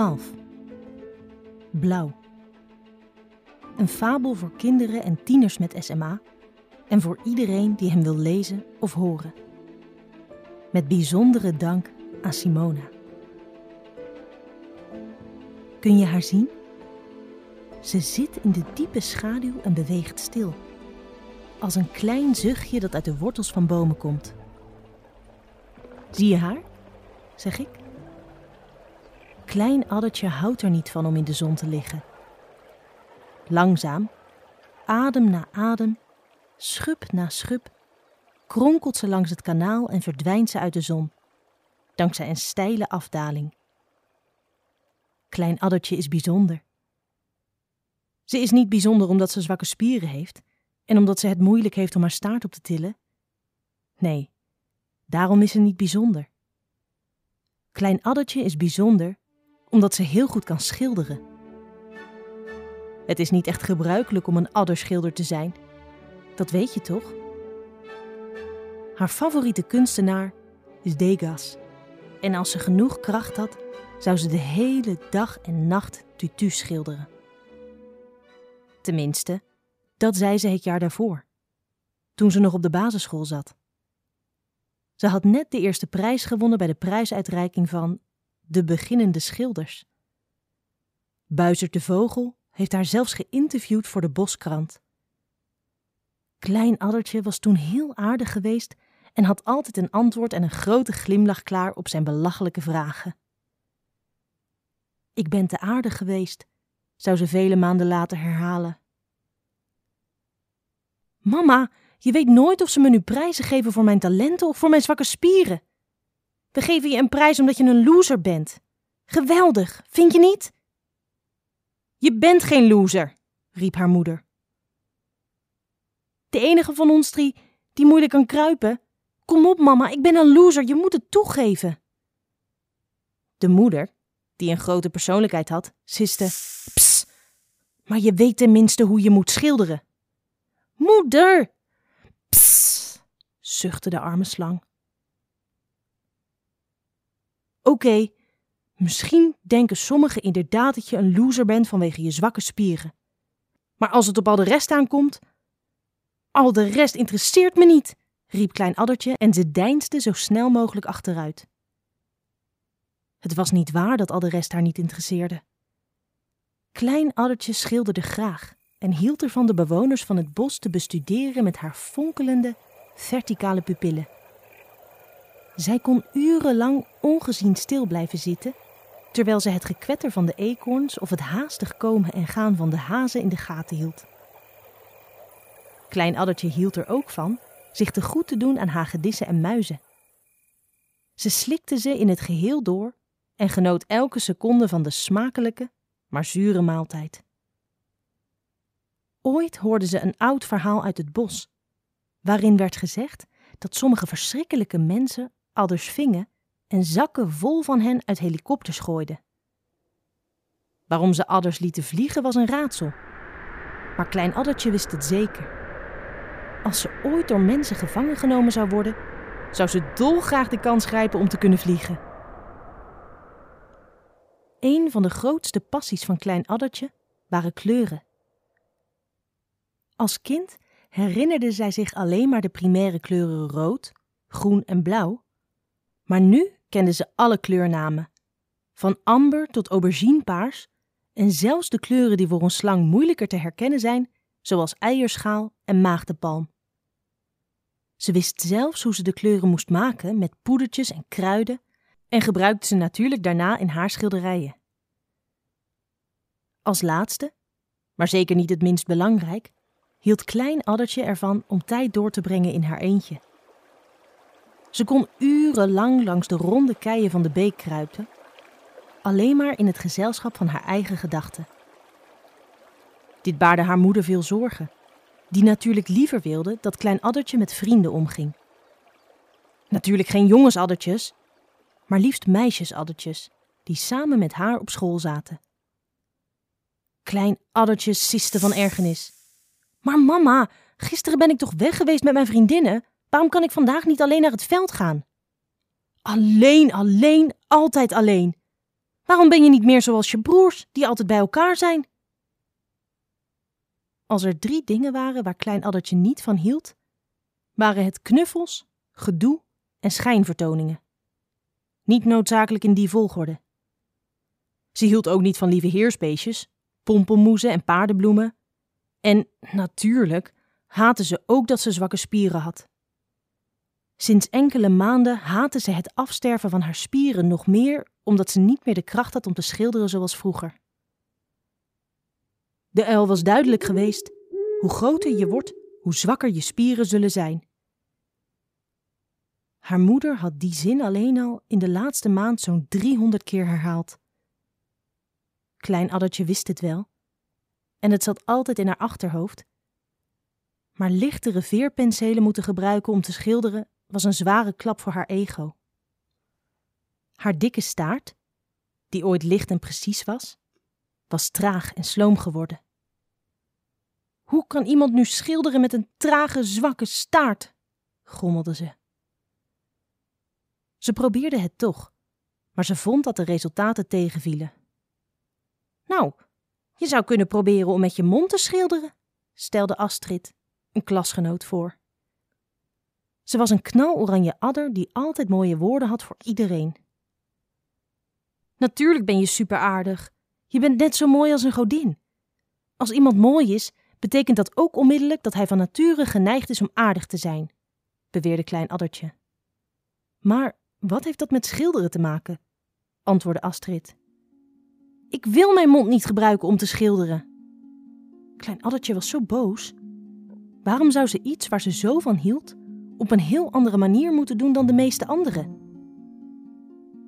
12. Blauw. Een fabel voor kinderen en tieners met SMA en voor iedereen die hem wil lezen of horen. Met bijzondere dank aan Simona. Kun je haar zien? Ze zit in de diepe schaduw en beweegt stil. Als een klein zuchtje dat uit de wortels van bomen komt. Zie je haar? zeg ik. Klein addertje houdt er niet van om in de zon te liggen. Langzaam, adem na adem, schub na schub, kronkelt ze langs het kanaal en verdwijnt ze uit de zon, dankzij een steile afdaling. Klein addertje is bijzonder. Ze is niet bijzonder omdat ze zwakke spieren heeft en omdat ze het moeilijk heeft om haar staart op te tillen. Nee, daarom is ze niet bijzonder. Klein addertje is bijzonder omdat ze heel goed kan schilderen. Het is niet echt gebruikelijk om een adderschilder te zijn. Dat weet je toch? Haar favoriete kunstenaar is Degas. En als ze genoeg kracht had, zou ze de hele dag en nacht tutu schilderen. Tenminste, dat zei ze het jaar daarvoor, toen ze nog op de basisschool zat. Ze had net de eerste prijs gewonnen bij de prijsuitreiking van De Beginnende Schilders. Buizert de Vogel heeft haar zelfs geïnterviewd voor de Boskrant. Klein Addertje was toen heel aardig geweest en had altijd een antwoord en een grote glimlach klaar op zijn belachelijke vragen. Ik ben te aardig geweest, zou ze vele maanden later herhalen. Mama, je weet nooit of ze me nu prijzen geven voor mijn talenten of voor mijn zwakke spieren. We geven je een prijs omdat je een loser bent. Geweldig, vind je niet? Je bent geen loser, riep haar moeder. De enige van ons drie die moeilijk kan kruipen. Kom op, mama, ik ben een loser, je moet het toegeven. De moeder, die een grote persoonlijkheid had, siste: Ps, maar je weet tenminste hoe je moet schilderen. Moeder! Psst, zuchtte de arme slang. Oké, misschien denken sommigen inderdaad dat je een loser bent vanwege je zwakke spieren. Maar als het op al de rest aankomt. Al de rest interesseert me niet, riep Klein Addertje en ze deinsde zo snel mogelijk achteruit. Het was niet waar dat al de rest haar niet interesseerde. Klein Addertje schilderde graag en hield ervan de bewoners van het bos te bestuderen met haar fonkelende, verticale pupillen. Zij kon urenlang ongezien stil blijven zitten, terwijl ze het gekwetter van de eekhoorns of het haastig komen en gaan van de hazen in de gaten hield. Klein Addertje hield er ook van zich te goed te doen aan hagedissen en muizen. Ze slikte ze in het geheel door en genoot elke seconde van de smakelijke, maar zure maaltijd. Ooit hoorde ze een oud verhaal uit het bos, waarin werd gezegd dat sommige verschrikkelijke mensen adders vingen en zakken vol van hen uit helikopters gooiden. Waarom ze adders lieten vliegen was een raadsel, maar Klein Addertje wist het zeker. Als ze ooit door mensen gevangen genomen zou worden, zou ze dolgraag de kans grijpen om te kunnen vliegen. Een van de grootste passies van Klein Addertje waren kleuren. Als kind herinnerde zij zich alleen maar de primaire kleuren rood, groen en blauw. Maar nu kende ze alle kleurnamen, van amber tot auberginepaars en zelfs de kleuren die voor een slang moeilijker te herkennen zijn, zoals eierschaal en maagdenpalm. Ze wist zelfs hoe ze de kleuren moest maken met poedertjes en kruiden en gebruikte ze natuurlijk daarna in haar schilderijen. Als laatste, maar zeker niet het minst belangrijk, hield Klein Addertje ervan om tijd door te brengen in haar eentje. Ze kon urenlang langs de ronde keien van de beek kruipen, alleen maar in het gezelschap van haar eigen gedachten. Dit baarde haar moeder veel zorgen, die natuurlijk liever wilde dat Klein Addertje met vrienden omging. Natuurlijk geen jongensaddertjes, maar liefst meisjesaddertjes, die samen met haar op school zaten. Klein Addertje siste van ergernis. Maar mama, gisteren ben ik toch weg geweest met mijn vriendinnen? Waarom kan ik vandaag niet alleen naar het veld gaan? Alleen, alleen, altijd alleen. Waarom ben je niet meer zoals je broers, die altijd bij elkaar zijn? Als er drie dingen waren waar Klein Addertje niet van hield, waren het knuffels, gedoe en schijnvertoningen. Niet noodzakelijk in die volgorde. Ze hield ook niet van lieve heersbeestjes, pompelmoezen en paardenbloemen. En natuurlijk haatte ze ook dat ze zwakke spieren had. Sinds enkele maanden haatte ze het afsterven van haar spieren nog meer omdat ze niet meer de kracht had om te schilderen zoals vroeger. De uil was duidelijk geweest: hoe groter je wordt, hoe zwakker je spieren zullen zijn. Haar moeder had die zin alleen al in de laatste maand zo'n driehonderd keer herhaald. Klein Addertje wist het wel, en het zat altijd in haar achterhoofd. Maar lichtere veerpenselen moeten gebruiken om te schilderen was een zware klap voor haar ego. Haar dikke staart, die ooit licht en precies was, was traag en sloom geworden. Hoe kan iemand nu schilderen met een trage, zwakke staart? grommelde ze. Ze probeerde het toch, maar ze vond dat de resultaten tegenvielen. Nou, je zou kunnen proberen om met je mond te schilderen, stelde Astrid, een klasgenoot, voor. Ze was een knaloranje adder die altijd mooie woorden had voor iedereen. Natuurlijk ben je super aardig. Je bent net zo mooi als een godin. Als iemand mooi is, betekent dat ook onmiddellijk dat hij van nature geneigd is om aardig te zijn, beweerde Klein Addertje. Maar wat heeft dat met schilderen te maken? antwoordde Astrid. Ik wil mijn mond niet gebruiken om te schilderen. Klein Addertje was zo boos. Waarom zou ze iets waar ze zo van hield op een heel andere manier moeten doen dan de meeste anderen?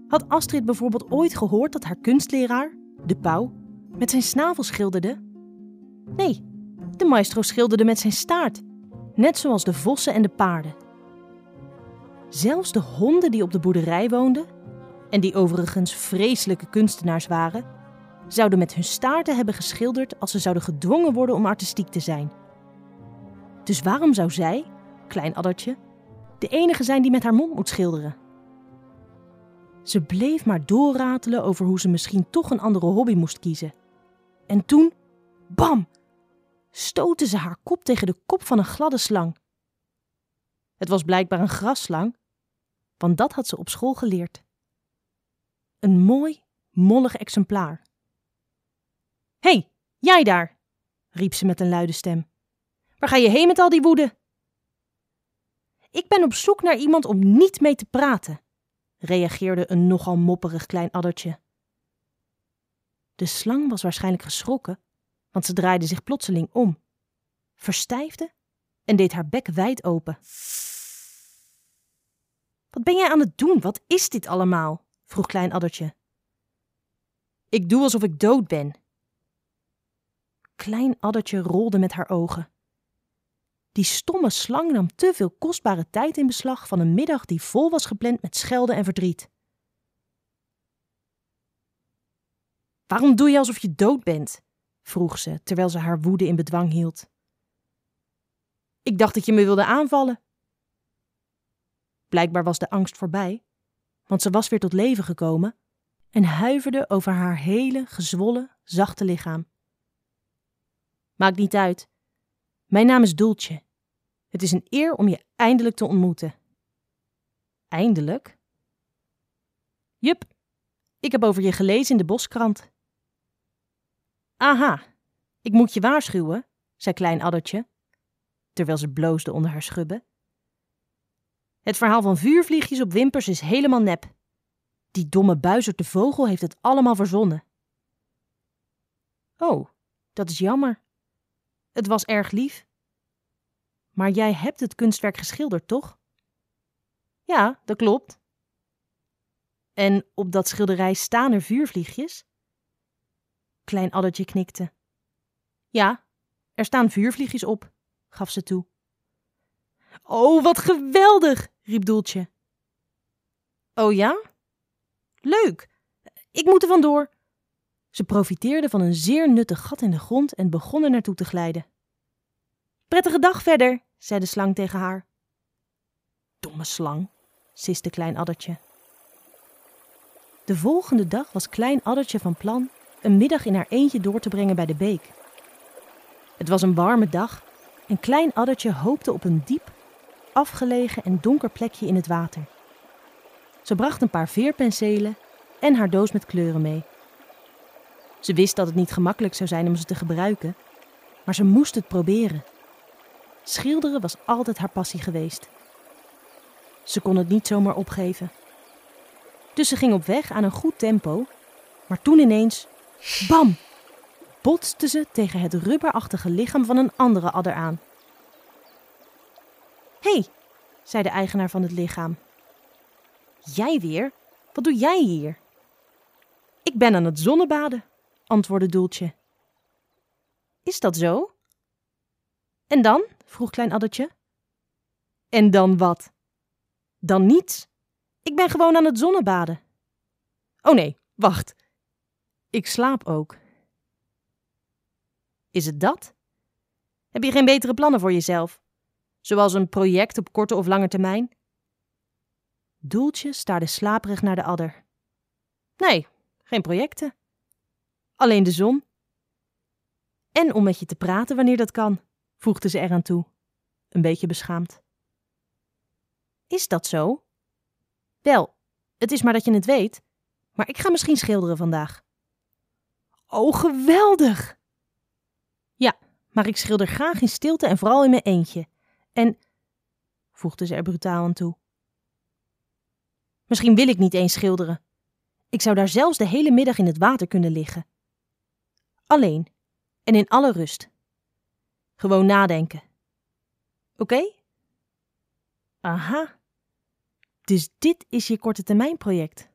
Had Astrid bijvoorbeeld ooit gehoord dat haar kunstleraar, de pauw, met zijn snavel schilderde? Nee, de maestro schilderde met zijn staart, net zoals de vossen en de paarden. Zelfs de honden die op de boerderij woonden, en die overigens vreselijke kunstenaars waren, zouden met hun staarten hebben geschilderd als ze zouden gedwongen worden om artistiek te zijn. Dus waarom zou zij, klein addertje, de enige zijn die met haar mond moet schilderen? Ze bleef maar doorratelen over hoe ze misschien toch een andere hobby moest kiezen. En toen, bam, stootte ze haar kop tegen de kop van een gladde slang. Het was blijkbaar een grasslang, want dat had ze op school geleerd. Een mooi, mollig exemplaar. Hé, hey, jij daar, riep ze met een luide stem. Waar ga je heen met al die woede? Ik ben op zoek naar iemand om niet mee te praten, reageerde een nogal mopperig klein addertje. De slang was waarschijnlijk geschrokken, want ze draaide zich plotseling om, verstijfde en deed haar bek wijd open. Wat ben jij aan het doen? Wat is dit allemaal? vroeg Klein Addertje. Ik doe alsof ik dood ben. Klein Addertje rolde met haar ogen. Die stomme slang nam te veel kostbare tijd in beslag van een middag die vol was gepland met schelden en verdriet. Waarom doe je alsof je dood bent? vroeg ze terwijl ze haar woede in bedwang hield. Ik dacht dat je me wilde aanvallen. Blijkbaar was de angst voorbij, want ze was weer tot leven gekomen en huiverde over haar hele gezwollen, zachte lichaam. Maakt niet uit. Mijn naam is Doeltje. Het is een eer om je eindelijk te ontmoeten. Eindelijk? Jup, ik heb over je gelezen in de boskrant. Aha, ik moet je waarschuwen, zei Klein Addertje, terwijl ze bloosde onder haar schubben. Het verhaal van vuurvliegjes op wimpers is helemaal nep. Die domme buizerd de vogel heeft het allemaal verzonnen. Oh, dat is jammer. Het was erg lief. Maar jij hebt het kunstwerk geschilderd, toch? Ja, dat klopt. En op dat schilderij staan er vuurvliegjes? Klein addertje knikte. Ja, er staan vuurvliegjes op, gaf ze toe. Oh, wat geweldig, riep Doeltje. Oh ja? Leuk, ik moet er vandoor. Ze profiteerde van een zeer nuttig gat in de grond en begon er naartoe te glijden. Prettige dag verder, zei de slang tegen haar. Domme slang, siste klein addertje. De volgende dag was Klein Addertje van plan een middag in haar eentje door te brengen bij de beek. Het was een warme dag en Klein Addertje hoopte op een diep, afgelegen en donker plekje in het water. Ze bracht een paar veerpenselen en haar doos met kleuren mee. Ze wist dat het niet gemakkelijk zou zijn om ze te gebruiken, maar ze moest het proberen. Schilderen was altijd haar passie geweest. Ze kon het niet zomaar opgeven. Dus ze ging op weg aan een goed tempo, maar toen ineens, bam, botste ze tegen het rubberachtige lichaam van een andere adder aan. Hé, hey, zei de eigenaar van het lichaam. Jij weer? Wat doe jij hier? Ik ben aan het zonnebaden, antwoordde Doeltje. Is dat zo? En dan? vroeg Klein Addertje. En dan wat? Dan niets. Ik ben gewoon aan het zonnebaden. Oh nee, wacht. Ik slaap ook. Is het dat? Heb je geen betere plannen voor jezelf? Zoals een project op korte of lange termijn? Doeltje staarde slaperig naar de adder. Nee, geen projecten. Alleen de zon. En om met je te praten wanneer dat kan, voegde ze eraan toe, een beetje beschaamd. Is dat zo? Wel, het is maar dat je het weet, maar ik ga misschien schilderen vandaag. Oh, geweldig! Ja, maar ik schilder graag in stilte en vooral in mijn eentje. En, voegde ze er brutaal aan toe. Misschien wil ik niet eens schilderen. Ik zou daar zelfs de hele middag in het water kunnen liggen. Alleen en in alle rust. Gewoon nadenken. Oké? Aha. Dus dit is je korte termijn project.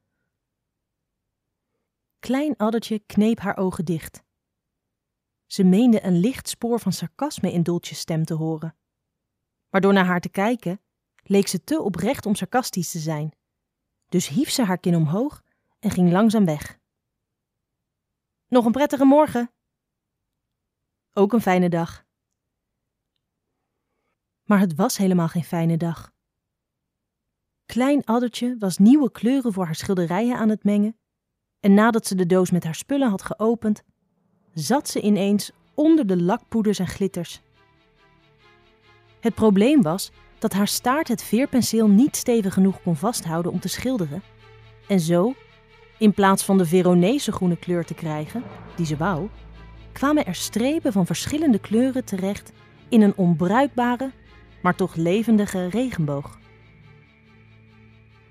Klein addertje kneep haar ogen dicht. Ze meende een licht spoor van sarcasme in Doltjes stem te horen. Maar door naar haar te kijken, leek ze te oprecht om sarcastisch te zijn. Dus hief ze haar kin omhoog en ging langzaam weg. Nog een prettige morgen. Ook een fijne dag. Maar het was helemaal geen fijne dag. Klein Addertje was nieuwe kleuren voor haar schilderijen aan het mengen, en nadat ze de doos met haar spullen had geopend, zat ze ineens onder de lakpoeders en glitters. Het probleem was dat haar staart het veerpenseel niet stevig genoeg kon vasthouden om te schilderen, en zo, in plaats van de Veronese groene kleur te krijgen, die ze wou, kwamen er strepen van verschillende kleuren terecht in een onbruikbare, maar toch levendige regenboog.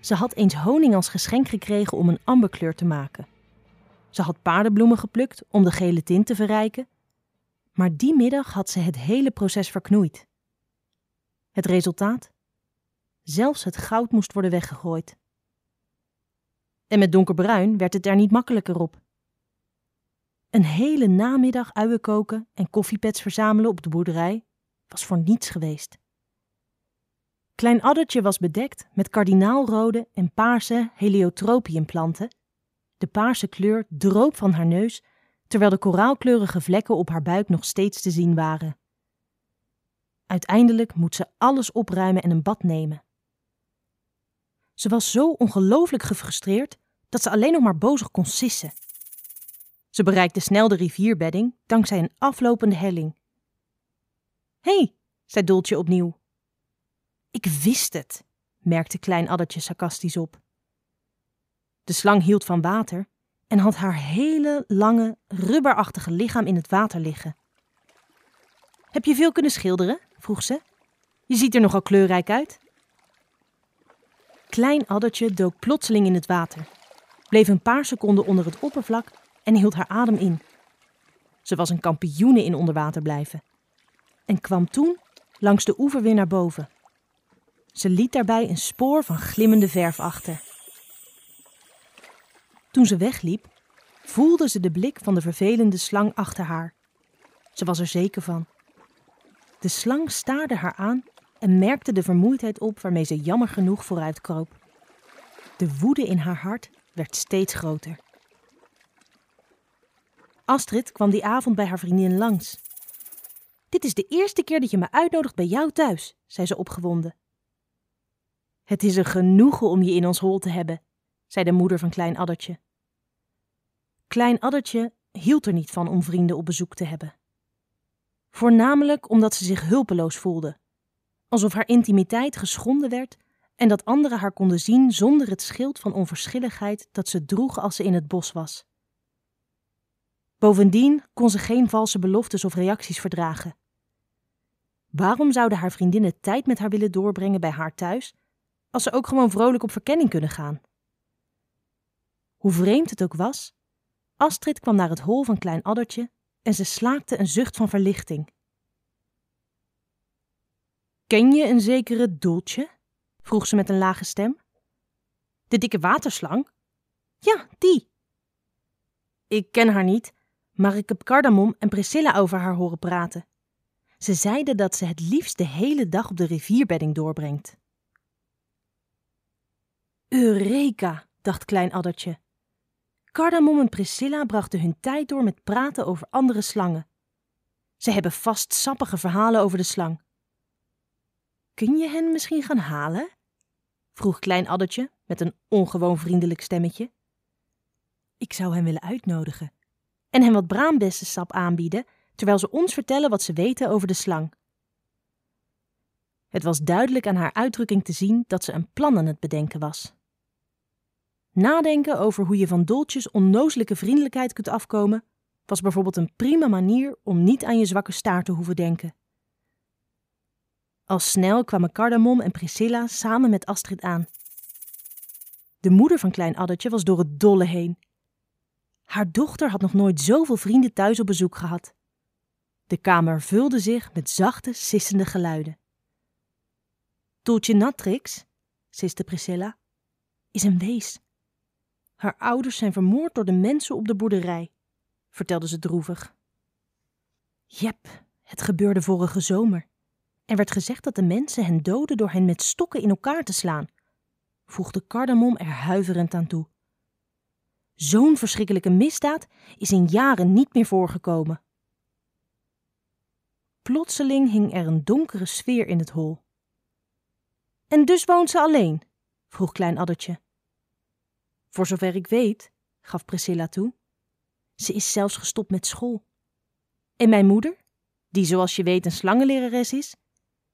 Ze had eens honing als geschenk gekregen om een amberkleur te maken. Ze had paardenbloemen geplukt om de gele tint te verrijken, maar die middag had ze het hele proces verknoeid. Het resultaat? Zelfs het goud moest worden weggegooid. En met donkerbruin werd het er niet makkelijker op. Een hele namiddag uien koken en koffiepets verzamelen op de boerderij was voor niets geweest. Klein Addertje was bedekt met kardinaalrode en paarse heliotropiumplanten. De paarse kleur droop van haar neus, terwijl de koraalkleurige vlekken op haar buik nog steeds te zien waren. Uiteindelijk moet ze alles opruimen en een bad nemen. Ze was zo ongelooflijk gefrustreerd dat ze alleen nog maar bozig kon sissen. Ze bereikte snel de rivierbedding dankzij een aflopende helling. Hé, hey, zei Doltje opnieuw. Ik wist het, merkte Klein Addertje sarcastisch op. De slang hield van water en had haar hele lange, rubberachtige lichaam in het water liggen. Heb je veel kunnen schilderen? vroeg ze. Je ziet er nogal kleurrijk uit. Klein Addertje dook plotseling in het water, bleef een paar seconden onder het oppervlak en hield haar adem in. Ze was een kampioene in onderwater blijven en kwam toen langs de oever weer naar boven. Ze liet daarbij een spoor van glimmende verf achter. Toen ze wegliep, voelde ze de blik van de vervelende slang achter haar. Ze was er zeker van. De slang staarde haar aan en merkte de vermoeidheid op waarmee ze jammer genoeg vooruit kroop. De woede in haar hart werd steeds groter. Astrid kwam die avond bij haar vriendin langs. Dit is de eerste keer dat je me uitnodigt bij jou thuis, zei ze opgewonden. Het is een genoegen om je in ons hol te hebben, zei de moeder van Klein Addertje. Klein Addertje hield er niet van om vrienden op bezoek te hebben. Voornamelijk omdat ze zich hulpeloos voelde, alsof haar intimiteit geschonden werd en dat anderen haar konden zien zonder het schild van onverschilligheid dat ze droeg als ze in het bos was. Bovendien kon ze geen valse beloftes of reacties verdragen. Waarom zouden haar vriendinnen tijd met haar willen doorbrengen bij haar thuis, als ze ook gewoon vrolijk op verkenning kunnen gaan? Hoe vreemd het ook was, Astrid kwam naar het hol van Klein Addertje en ze slaakte een zucht van verlichting. Ken je een zekere Doeltje? vroeg ze met een lage stem. De dikke waterslang? Ja, die. Ik ken haar niet, maar ik heb Cardamom en Priscilla over haar horen praten. Ze zeiden dat ze het liefst de hele dag op de rivierbedding doorbrengt. Eureka, dacht Klein Addertje. Cardamom en Priscilla brachten hun tijd door met praten over andere slangen. Ze hebben vast sappige verhalen over de slang. Kun je hen misschien gaan halen? vroeg Klein Addertje met een ongewoon vriendelijk stemmetje. Ik zou hen willen uitnodigen en hen wat braambessensap aanbieden, terwijl ze ons vertellen wat ze weten over de slang. Het was duidelijk aan haar uitdrukking te zien dat ze een plan aan het bedenken was. Nadenken over hoe je van Doltjes onnozelijke vriendelijkheid kunt afkomen, was bijvoorbeeld een prima manier om niet aan je zwakke staart te hoeven denken. Al snel kwamen Cardamom en Priscilla samen met Astrid aan. De moeder van Klein Addertje was door het dolle heen. Haar dochter had nog nooit zoveel vrienden thuis op bezoek gehad. De kamer vulde zich met zachte, sissende geluiden. Toeltje Natrix, siste Priscilla, is een wees. Haar ouders zijn vermoord door de mensen op de boerderij, vertelde ze droevig. Jep, het gebeurde vorige zomer. Er werd gezegd dat de mensen hen doden door hen met stokken in elkaar te slaan, voegde Cardamom er huiverend aan toe. Zo'n verschrikkelijke misdaad is in jaren niet meer voorgekomen. Plotseling hing er een donkere sfeer in het hol. En dus woont ze alleen? vroeg Klein Addertje. Voor zover ik weet, gaf Priscilla toe. Ze is zelfs gestopt met school. En mijn moeder, die zoals je weet een slangenlerares is,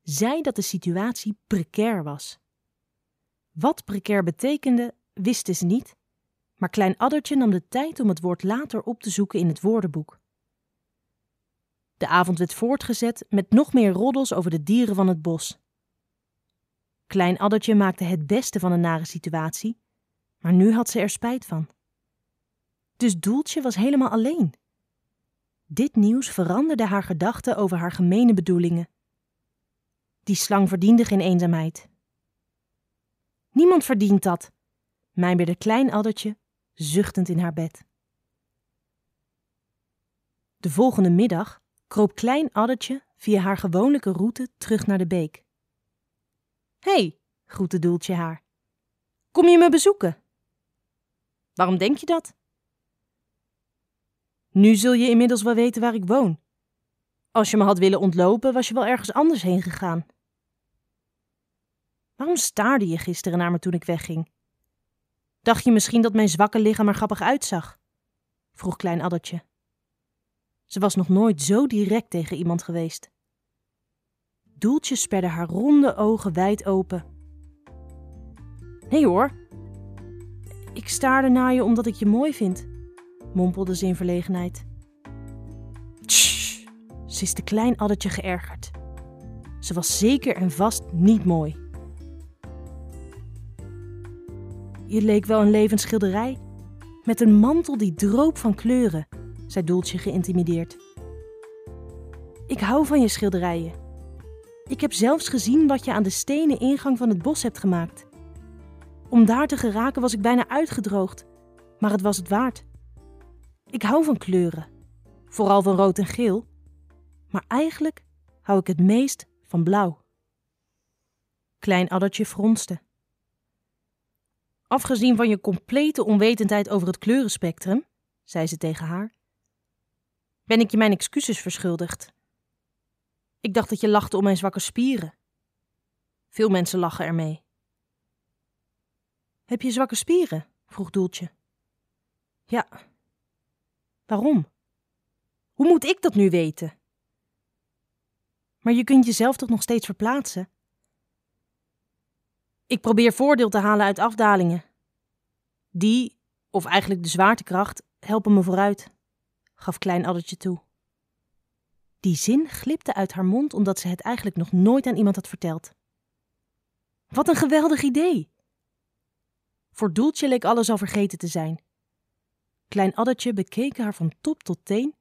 zei dat de situatie precair was. Wat precair betekende, wisten ze niet, maar Klein Addertje nam de tijd om het woord later op te zoeken in het woordenboek. De avond werd voortgezet met nog meer roddels over de dieren van het bos. Klein Addertje maakte het beste van een nare situatie, maar nu had ze er spijt van. Dus Doeltje was helemaal alleen. Dit nieuws veranderde haar gedachten over haar gemene bedoelingen. Die slang verdiende geen eenzaamheid. Niemand verdient dat, mijmerde Klein Addertje, zuchtend in haar bed. De volgende middag kroop Klein Addertje via haar gewone route terug naar de beek. Hé, hey, groette Doeltje haar. Kom je me bezoeken? Waarom denk je dat? Nu zul je inmiddels wel weten waar ik woon. Als je me had willen ontlopen, was je wel ergens anders heen gegaan. Waarom staarde je gisteren naar me toen ik wegging? Dacht je misschien dat mijn zwakke lichaam er grappig uitzag? vroeg Klein Addertje. Ze was nog nooit zo direct tegen iemand geweest. Doeltje sperde haar ronde ogen wijd open. Nee hoor. Ik staarde naar je omdat ik je mooi vind, mompelde ze in verlegenheid. Tsch, siste Klein Addertje geërgerd. Ze was zeker en vast niet mooi. Je leek wel een levend schilderij, met een mantel die droop van kleuren, zei Doeltje geïntimideerd. Ik hou van je schilderijen. Ik heb zelfs gezien wat je aan de stenen ingang van het bos hebt gemaakt. Om daar te geraken was ik bijna uitgedroogd, maar het was het waard. Ik hou van kleuren, vooral van rood en geel, maar eigenlijk hou ik het meest van blauw. Klein addertje fronste. Afgezien van je complete onwetendheid over het kleurenspectrum, zei ze tegen haar, ben ik je mijn excuses verschuldigd. Ik dacht dat je lachte om mijn zwakke spieren. Veel mensen lachen ermee. Heb je zwakke spieren? vroeg Doeltje. Ja. Waarom? Hoe moet ik dat nu weten? Maar je kunt jezelf toch nog steeds verplaatsen? Ik probeer voordeel te halen uit afdalingen. Die, of eigenlijk de zwaartekracht, helpen me vooruit, gaf Klein Addertje toe. Die zin glipte uit haar mond omdat ze het eigenlijk nog nooit aan iemand had verteld. Wat een geweldig idee! Voor Doeltje leek alles al vergeten te zijn. Klein Addertje bekeek haar van top tot teen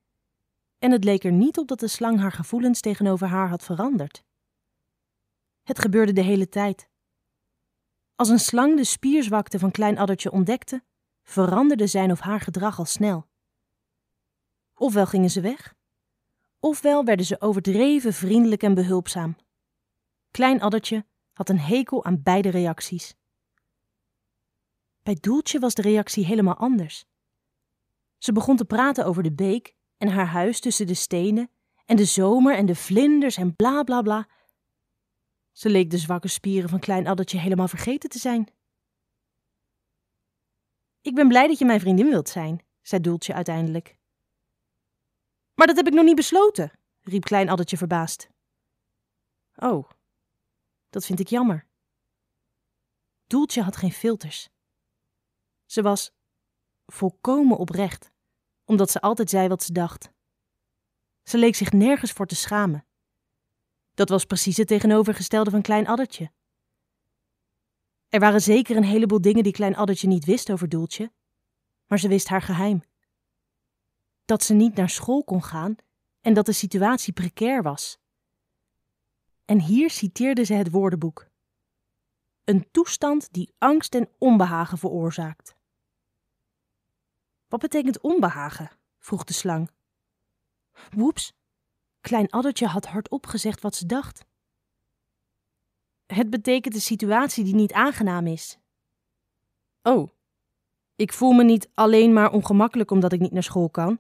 en het leek er niet op dat de slang haar gevoelens tegenover haar had veranderd. Het gebeurde de hele tijd. Als een slang de spierzwakte van Klein Addertje ontdekte, veranderde zijn of haar gedrag al snel. Ofwel gingen ze weg, ofwel werden ze overdreven vriendelijk en behulpzaam. Klein Addertje had een hekel aan beide reacties. Bij Doeltje was de reactie helemaal anders. Ze begon te praten over de beek en haar huis tussen de stenen en de zomer en de vlinders en bla bla bla. Ze leek de zwakke spieren van Klein Addertje helemaal vergeten te zijn. Ik ben blij dat je mijn vriendin wilt zijn, zei Doeltje uiteindelijk. Maar dat heb ik nog niet besloten, riep Klein Addertje verbaasd. Oh, dat vind ik jammer. Doeltje had geen filters. Ze was volkomen oprecht, omdat ze altijd zei wat ze dacht. Ze leek zich nergens voor te schamen. Dat was precies het tegenovergestelde van Klein Addertje. Er waren zeker een heleboel dingen die Klein Addertje niet wist over Doeltje, maar ze wist haar geheim. Dat ze niet naar school kon gaan en dat de situatie precair was. En hier citeerde ze het woordenboek. Een toestand die angst en onbehagen veroorzaakt. Wat betekent onbehagen? vroeg de slang. Woeps, Klein Addertje had hardop gezegd wat ze dacht. Het betekent een situatie die niet aangenaam is. Oh, ik voel me niet alleen maar ongemakkelijk omdat ik niet naar school kan.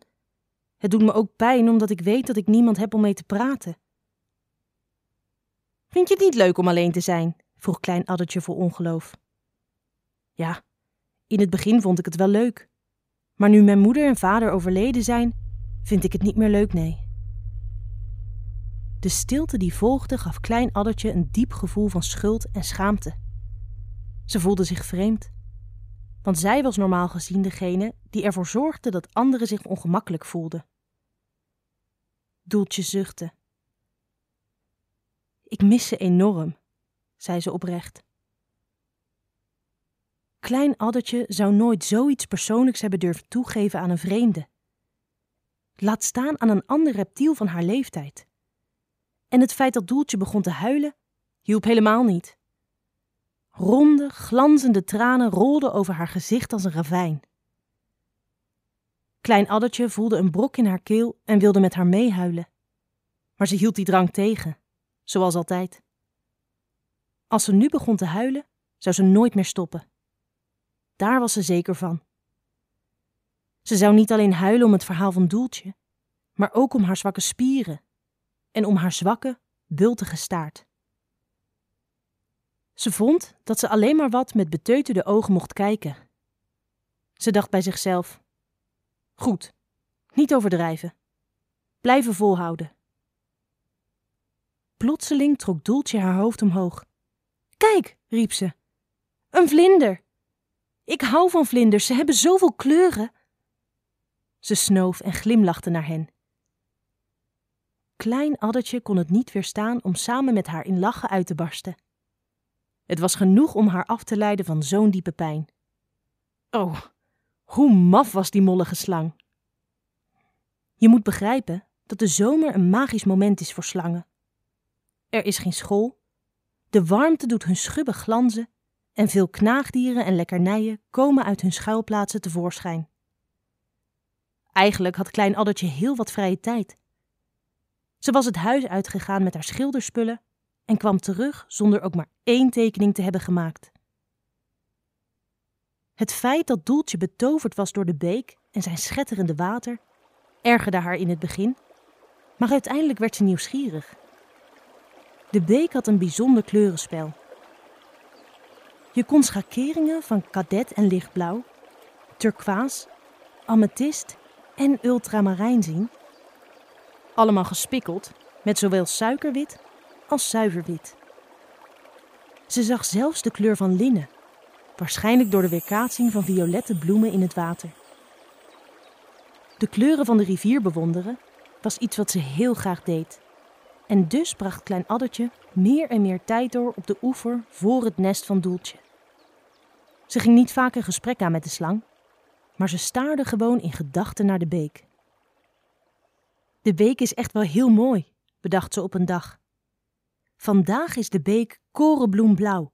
Het doet me ook pijn omdat ik weet dat ik niemand heb om mee te praten. Vind je het niet leuk om alleen te zijn? vroeg Klein Addertje vol ongeloof. Ja, in het begin vond ik het wel leuk. Maar nu mijn moeder en vader overleden zijn, vind ik het niet meer leuk, nee. De stilte die volgde gaf Klein Addertje een diep gevoel van schuld en schaamte. Ze voelde zich vreemd, want zij was normaal gezien degene die ervoor zorgde dat anderen zich ongemakkelijk voelden. Doeltje zuchtte. Ik mis ze enorm, zei ze oprecht. Klein Addertje zou nooit zoiets persoonlijks hebben durven toegeven aan een vreemde. Laat staan aan een ander reptiel van haar leeftijd. En het feit dat Doeltje begon te huilen, hielp helemaal niet. Ronde, glanzende tranen rolden over haar gezicht als een ravijn. Klein Addertje voelde een brok in haar keel en wilde met haar meehuilen. Maar ze hield die drang tegen, zoals altijd. Als ze nu begon te huilen, zou ze nooit meer stoppen. Daar was ze zeker van. Ze zou niet alleen huilen om het verhaal van Doeltje, maar ook om haar zwakke spieren en om haar zwakke, bultige staart. Ze vond dat ze alleen maar wat met beteuterde ogen mocht kijken. Ze dacht bij zichzelf: Goed, niet overdrijven. Blijven volhouden. Plotseling trok Doeltje haar hoofd omhoog. Kijk, riep ze. Een vlinder. Ik hou van vlinders, ze hebben zoveel kleuren. Ze snoof en glimlachte naar hen. Klein Addertje kon het niet weerstaan om samen met haar in lachen uit te barsten. Het was genoeg om haar af te leiden van zo'n diepe pijn. Oh, hoe maf was die mollige slang! Je moet begrijpen dat de zomer een magisch moment is voor slangen. Er is geen school, de warmte doet hun schubben glanzen en veel knaagdieren en lekkernijen komen uit hun schuilplaatsen tevoorschijn. Eigenlijk had Klein Addertje heel wat vrije tijd. Ze was het huis uitgegaan met haar schilderspullen en kwam terug zonder ook maar één tekening te hebben gemaakt. Het feit dat Doeltje betoverd was door de beek en zijn schetterende water ergerde haar in het begin, maar uiteindelijk werd ze nieuwsgierig. De beek had een bijzonder kleurenspel. Je kon schakeringen van kadet en lichtblauw turquoise, amethyst en ultramarijn zien. Allemaal gespikkeld met zowel suikerwit als zuiverwit. Ze zag zelfs de kleur van linnen, waarschijnlijk door de weerkaatsing van violette bloemen in het water. De kleuren van de rivier bewonderen was iets wat ze heel graag deed. En dus bracht Klein Addertje meer en meer tijd door op de oever voor het nest van Doeltje. Ze ging niet vaak gesprek aan met de slang, maar ze staarde gewoon in gedachten naar de beek. De beek is echt wel heel mooi, bedacht ze op een dag. Vandaag is de beek korenbloemblauw,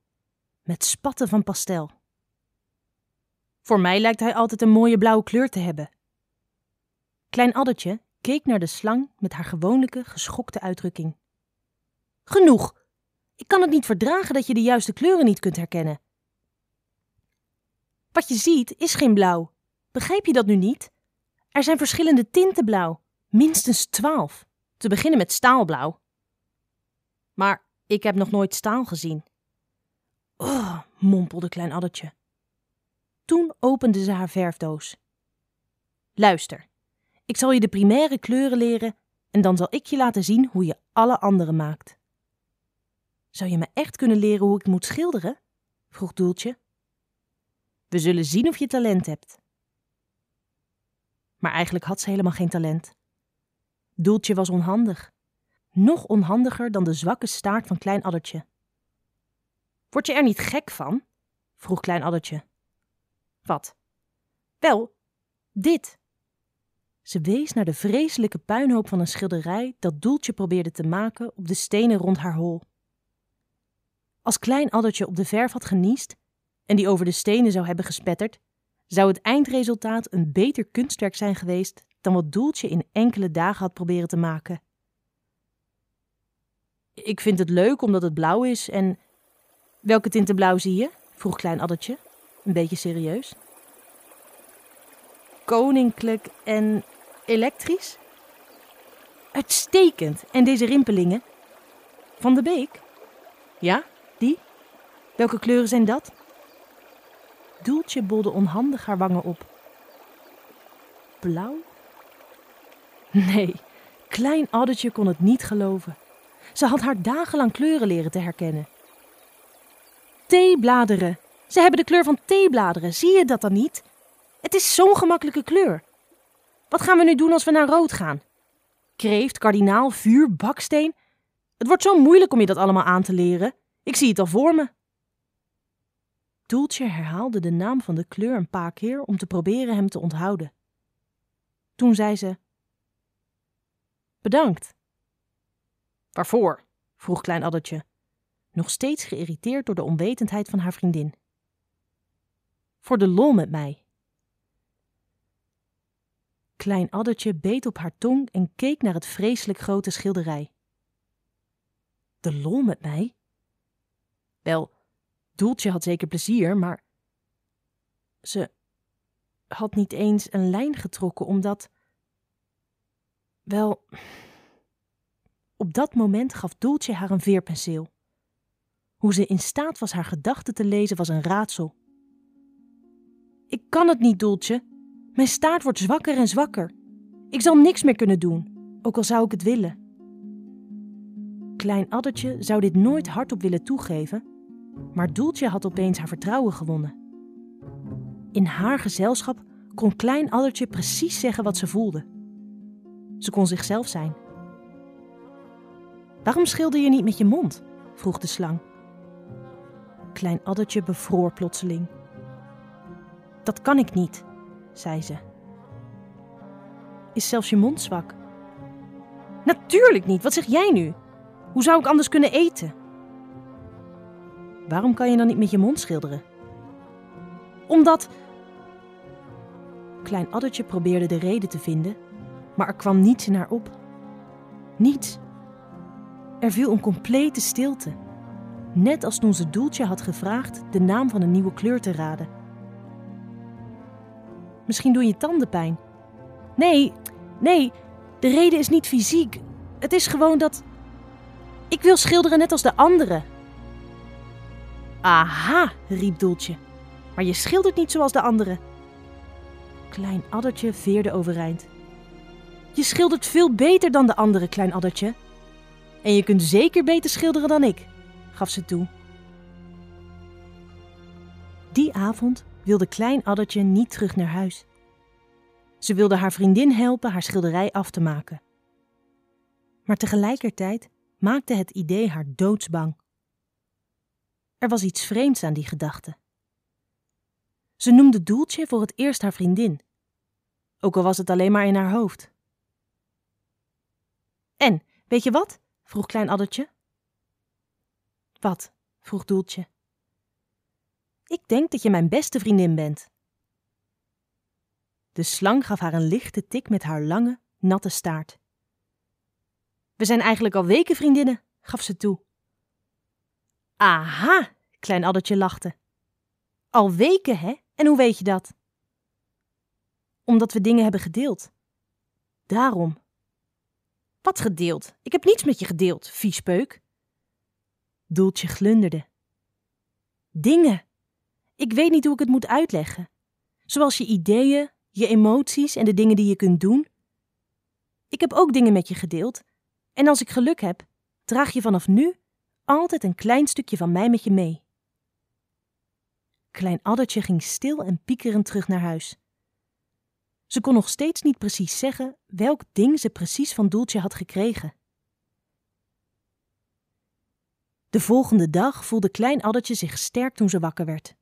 met spatten van pastel. Voor mij lijkt hij altijd een mooie blauwe kleur te hebben. Klein Addertje keek naar de slang met haar gewone geschokte uitdrukking. Genoeg! Ik kan het niet verdragen dat je de juiste kleuren niet kunt herkennen. Wat je ziet is geen blauw. Begrijp je dat nu niet? Er zijn verschillende tinten blauw, minstens twaalf. Te beginnen met staalblauw. Maar ik heb nog nooit staal gezien. Oh, mompelde Klein Addertje. Toen opende ze haar verfdoos. Luister, ik zal je de primaire kleuren leren en dan zal ik je laten zien hoe je alle andere maakt. Zou je me echt kunnen leren hoe ik moet schilderen? vroeg Doeltje. We zullen zien of je talent hebt. Maar eigenlijk had ze helemaal geen talent. Doeltje was onhandig. Nog onhandiger dan de zwakke staart van Klein Addertje. Word je er niet gek van? vroeg Klein Addertje. Wat? Wel, dit. Ze wees naar de vreselijke puinhoop van een schilderij dat Doeltje probeerde te maken op de stenen rond haar hol. Als Klein Addertje op de verf had geniest en die over de stenen zou hebben gespetterd, zou het eindresultaat een beter kunstwerk zijn geweest dan wat Doeltje in enkele dagen had proberen te maken. Ik vind het leuk omdat het blauw is en. Welke tinten blauw zie je? vroeg Klein Addertje, een beetje serieus. Koninklijk en elektrisch? Uitstekend. En deze rimpelingen? Van de beek? Ja, die? Welke kleuren zijn dat? Doeltje bolde onhandig haar wangen op. Blauw? Nee, klein Addertje kon het niet geloven. Ze had haar dagenlang kleuren leren te herkennen. Theebladeren. Ze hebben de kleur van theebladeren. Zie je dat dan niet? Het is zo'n gemakkelijke kleur. Wat gaan we nu doen als we naar rood gaan? Kreeft, kardinaal, vuur, baksteen. Het wordt zo moeilijk om je dat allemaal aan te leren. Ik zie het al voor me. Doeltje herhaalde de naam van de kleur een paar keer om te proberen hem te onthouden. Toen zei ze: Bedankt. Waarvoor? vroeg Klein Addertje, nog steeds geïrriteerd door de onwetendheid van haar vriendin. Voor de lol met mij. Klein Addertje beet op haar tong en keek naar het vreselijk grote schilderij. De lol met mij? Wel, Doeltje had zeker plezier, maar ze had niet eens een lijn getrokken omdat. Wel, op dat moment gaf Doeltje haar een veerpenseel. Hoe ze in staat was haar gedachten te lezen was een raadsel. Ik kan het niet, Doeltje. Mijn staart wordt zwakker en zwakker. Ik zal niks meer kunnen doen, ook al zou ik het willen. Klein Addertje zou dit nooit hardop willen toegeven, maar Doeltje had opeens haar vertrouwen gewonnen. In haar gezelschap kon Klein Addertje precies zeggen wat ze voelde. Ze kon zichzelf zijn. Waarom schilder je niet met je mond? vroeg de slang. Klein Addertje bevroor plotseling. Dat kan ik niet, zei ze. Is zelfs je mond zwak? Natuurlijk niet, wat zeg jij nu? Hoe zou ik anders kunnen eten? Waarom kan je dan niet met je mond schilderen? Omdat. Klein Addertje probeerde de reden te vinden, maar er kwam niets in haar op. Niets. Er viel een complete stilte, net als toen ze Doeltje had gevraagd de naam van een nieuwe kleur te raden. Misschien doen je tanden pijn. Nee, nee, de reden is niet fysiek. Het is gewoon dat. Ik wil schilderen net als de anderen. Aha, riep Doeltje. Maar je schildert niet zoals de anderen. Klein addertje veerde overeind. Je schildert veel beter dan de andere, klein addertje. En je kunt zeker beter schilderen dan ik, gaf ze toe. Die avond wilde Klein Addertje niet terug naar huis. Ze wilde haar vriendin helpen haar schilderij af te maken. Maar tegelijkertijd maakte het idee haar doodsbang. Er was iets vreemds aan die gedachte. Ze noemde Doeltje voor het eerst haar vriendin, ook al was het alleen maar in haar hoofd. En, weet je wat? vroeg Klein Addertje. Wat? vroeg Doeltje. Ik denk dat je mijn beste vriendin bent. De slang gaf haar een lichte tik met haar lange, natte staart. We zijn eigenlijk al weken vriendinnen, gaf ze toe. Aha, klein addertje lachte. Al weken, hè? En hoe weet je dat? Omdat we dingen hebben gedeeld. Daarom. Wat gedeeld? Ik heb niets met je gedeeld, viespeuk. Doeltje glunderde. Dingen. Ik weet niet hoe ik het moet uitleggen. Zoals je ideeën, je emoties en de dingen die je kunt doen. Ik heb ook dingen met je gedeeld. En als ik geluk heb, draag je vanaf nu altijd een klein stukje van mij met je mee. Klein Addertje ging stil en piekerend terug naar huis. Ze kon nog steeds niet precies zeggen welk ding ze precies van Doeltje had gekregen. De volgende dag voelde Klein Addertje zich sterk toen ze wakker werd.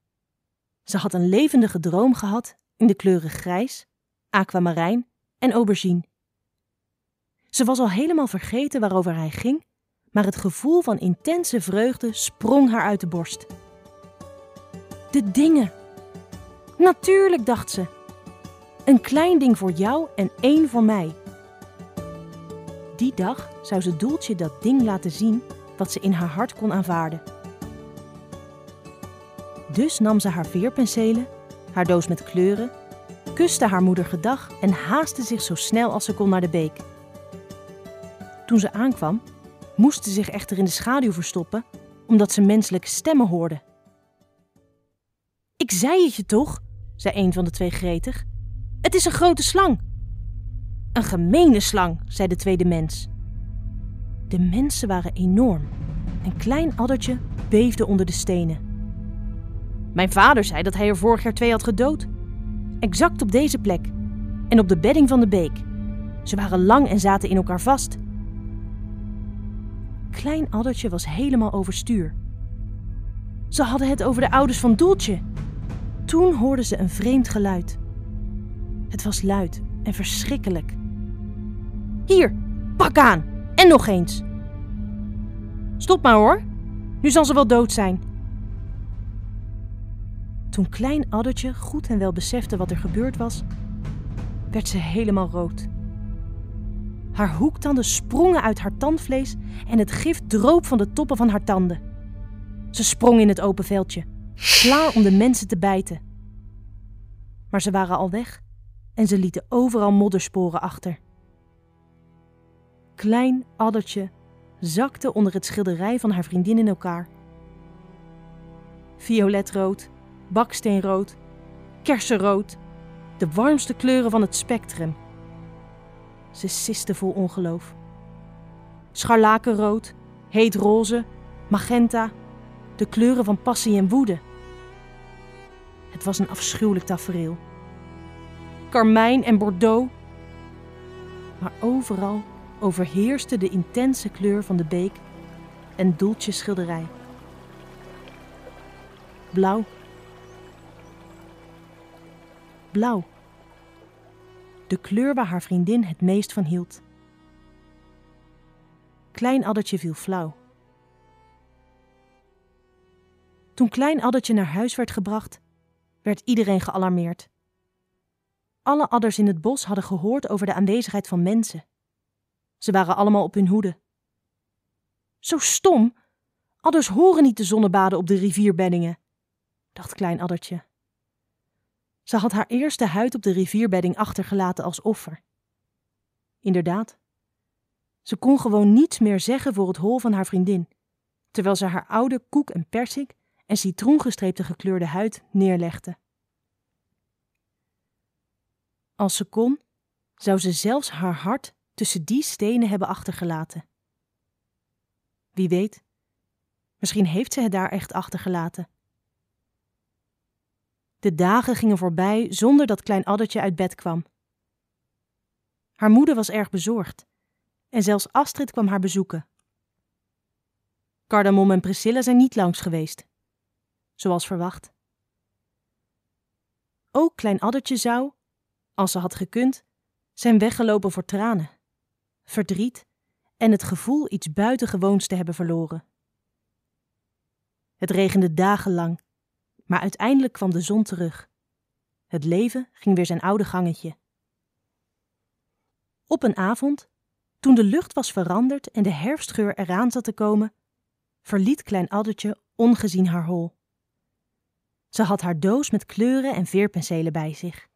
Ze had een levendige droom gehad in de kleuren grijs, aquamarijn en aubergine. Ze was al helemaal vergeten waarover hij ging, maar het gevoel van intense vreugde sprong haar uit de borst. De dingen. Natuurlijk, dacht ze. Een klein ding voor jou en één voor mij. Die dag zou ze Doeltje dat ding laten zien wat ze in haar hart kon aanvaarden. Dus nam ze haar veerpenselen, haar doos met kleuren, kuste haar moeder gedag en haastte zich zo snel als ze kon naar de beek. Toen ze aankwam, moest ze zich echter in de schaduw verstoppen, omdat ze menselijke stemmen hoorde. Ik zei het je toch, zei een van de twee gretig. Het is een grote slang. Een gemene slang, zei de tweede mens. De mensen waren enorm. Een klein addertje beefde onder de stenen. Mijn vader zei dat hij er vorig jaar twee had gedood. Exact op deze plek. En op de bedding van de beek. Ze waren lang en zaten in elkaar vast. Klein addertje was helemaal overstuur. Ze hadden het over de ouders van Doeltje. Toen hoorden ze een vreemd geluid. Het was luid en verschrikkelijk. Hier, pak aan! En nog eens! Stop maar hoor, nu zal ze wel dood zijn. Toen Klein Addertje goed en wel besefte wat er gebeurd was, werd ze helemaal rood. Haar hoektanden sprongen uit haar tandvlees en het gif droop van de toppen van haar tanden. Ze sprong in het open veldje, klaar om de mensen te bijten. Maar ze waren al weg en ze lieten overal moddersporen achter. Klein addertje zakte onder het schilderij van haar vriendin in elkaar. Violetrood, baksteenrood, kersenrood, de warmste kleuren van het spectrum. Ze siste vol ongeloof. Scharlakenrood, heet roze, magenta, de kleuren van passie en woede. Het was een afschuwelijk tafereel. Karmijn en bordeaux. Maar overal overheerste de intense kleur van de beek en Doeltje schilderij. Blauw. Blauw. De kleur waar haar vriendin het meest van hield. Klein Addertje viel flauw. Toen Klein Addertje naar huis werd gebracht, werd iedereen gealarmeerd. Alle adders in het bos hadden gehoord over de aanwezigheid van mensen. Ze waren allemaal op hun hoede. Zo stom! Adders horen niet de zonnebaden op de rivierbeddingen, dacht Klein Addertje. Ze had haar eerste huid op de rivierbedding achtergelaten als offer. Inderdaad, ze kon gewoon niets meer zeggen voor het hol van haar vriendin, terwijl ze haar oude koek en persik en citroengestreepte gekleurde huid neerlegde. Als ze kon, zou ze zelfs haar hart tussen die stenen hebben achtergelaten. Wie weet, misschien heeft ze het daar echt achtergelaten. De dagen gingen voorbij zonder dat klein addertje uit bed kwam. Haar moeder was erg bezorgd en zelfs Astrid kwam haar bezoeken. Cardamom en Priscilla zijn niet langs geweest, zoals verwacht. Ook klein addertje zou, als ze had gekund, zijn weggelopen voor tranen, verdriet en het gevoel iets buitengewoons te hebben verloren. Het regende dagenlang, maar uiteindelijk kwam de zon terug. Het leven ging weer zijn oude gangetje. Op een avond, toen de lucht was veranderd en de herfstgeur eraan zat te komen, verliet Klein Addertje ongezien haar hol. Ze had haar doos met kleuren en veerpenselen bij zich.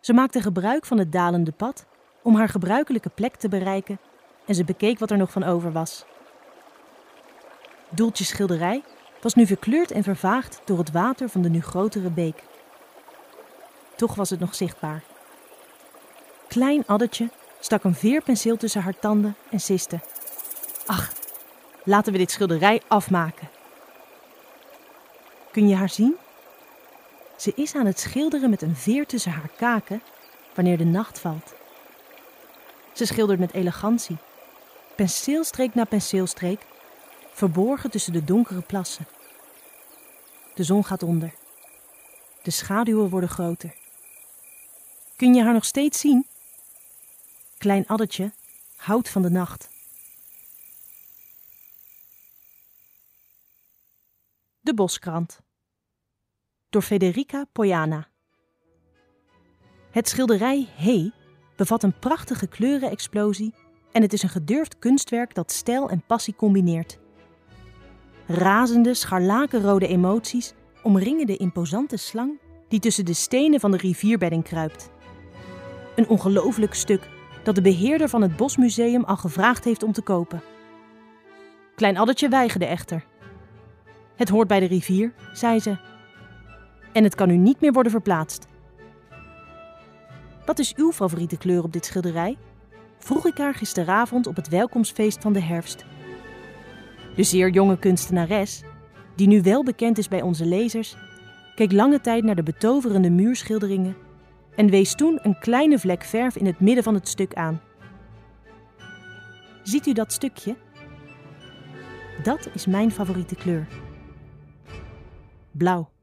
Ze maakte gebruik van het dalende pad om haar gebruikelijke plek te bereiken en ze bekeek wat er nog van over was. Doeltjes schilderij was nu verkleurd en vervaagd door het water van de nu grotere beek. Toch was het nog zichtbaar. Klein Addertje stak een veerpenseel tussen haar tanden en siste. Ach, laten we dit schilderij afmaken. Kun je haar zien? Ze is aan het schilderen met een veer tussen haar kaken wanneer de nacht valt. Ze schildert met elegantie, penseelstreek na penseelstreek, verborgen tussen de donkere plassen. De zon gaat onder. De schaduwen worden groter. Kun je haar nog steeds zien? Klein addertje houdt van de nacht. De Boskrant door Federica Poyana. Het schilderij He bevat een prachtige kleurenexplosie en het is een gedurfd kunstwerk dat stijl en passie combineert. Razende, scharlakenrode emoties omringen de imposante slang die tussen de stenen van de rivierbedding kruipt. Een ongelooflijk stuk dat de beheerder van het Bosmuseum al gevraagd heeft om te kopen. Klein Addertje weigerde echter. Het hoort bij de rivier, zei ze. En het kan nu niet meer worden verplaatst. Wat is uw favoriete kleur op dit schilderij? Vroeg ik haar gisteravond op het welkomstfeest van de herfst. De zeer jonge kunstenares, die nu wel bekend is bij onze lezers, keek lange tijd naar de betoverende muurschilderingen en wees toen een kleine vlek verf in het midden van het stuk aan. Ziet u dat stukje? Dat is mijn favoriete kleur. Blauw.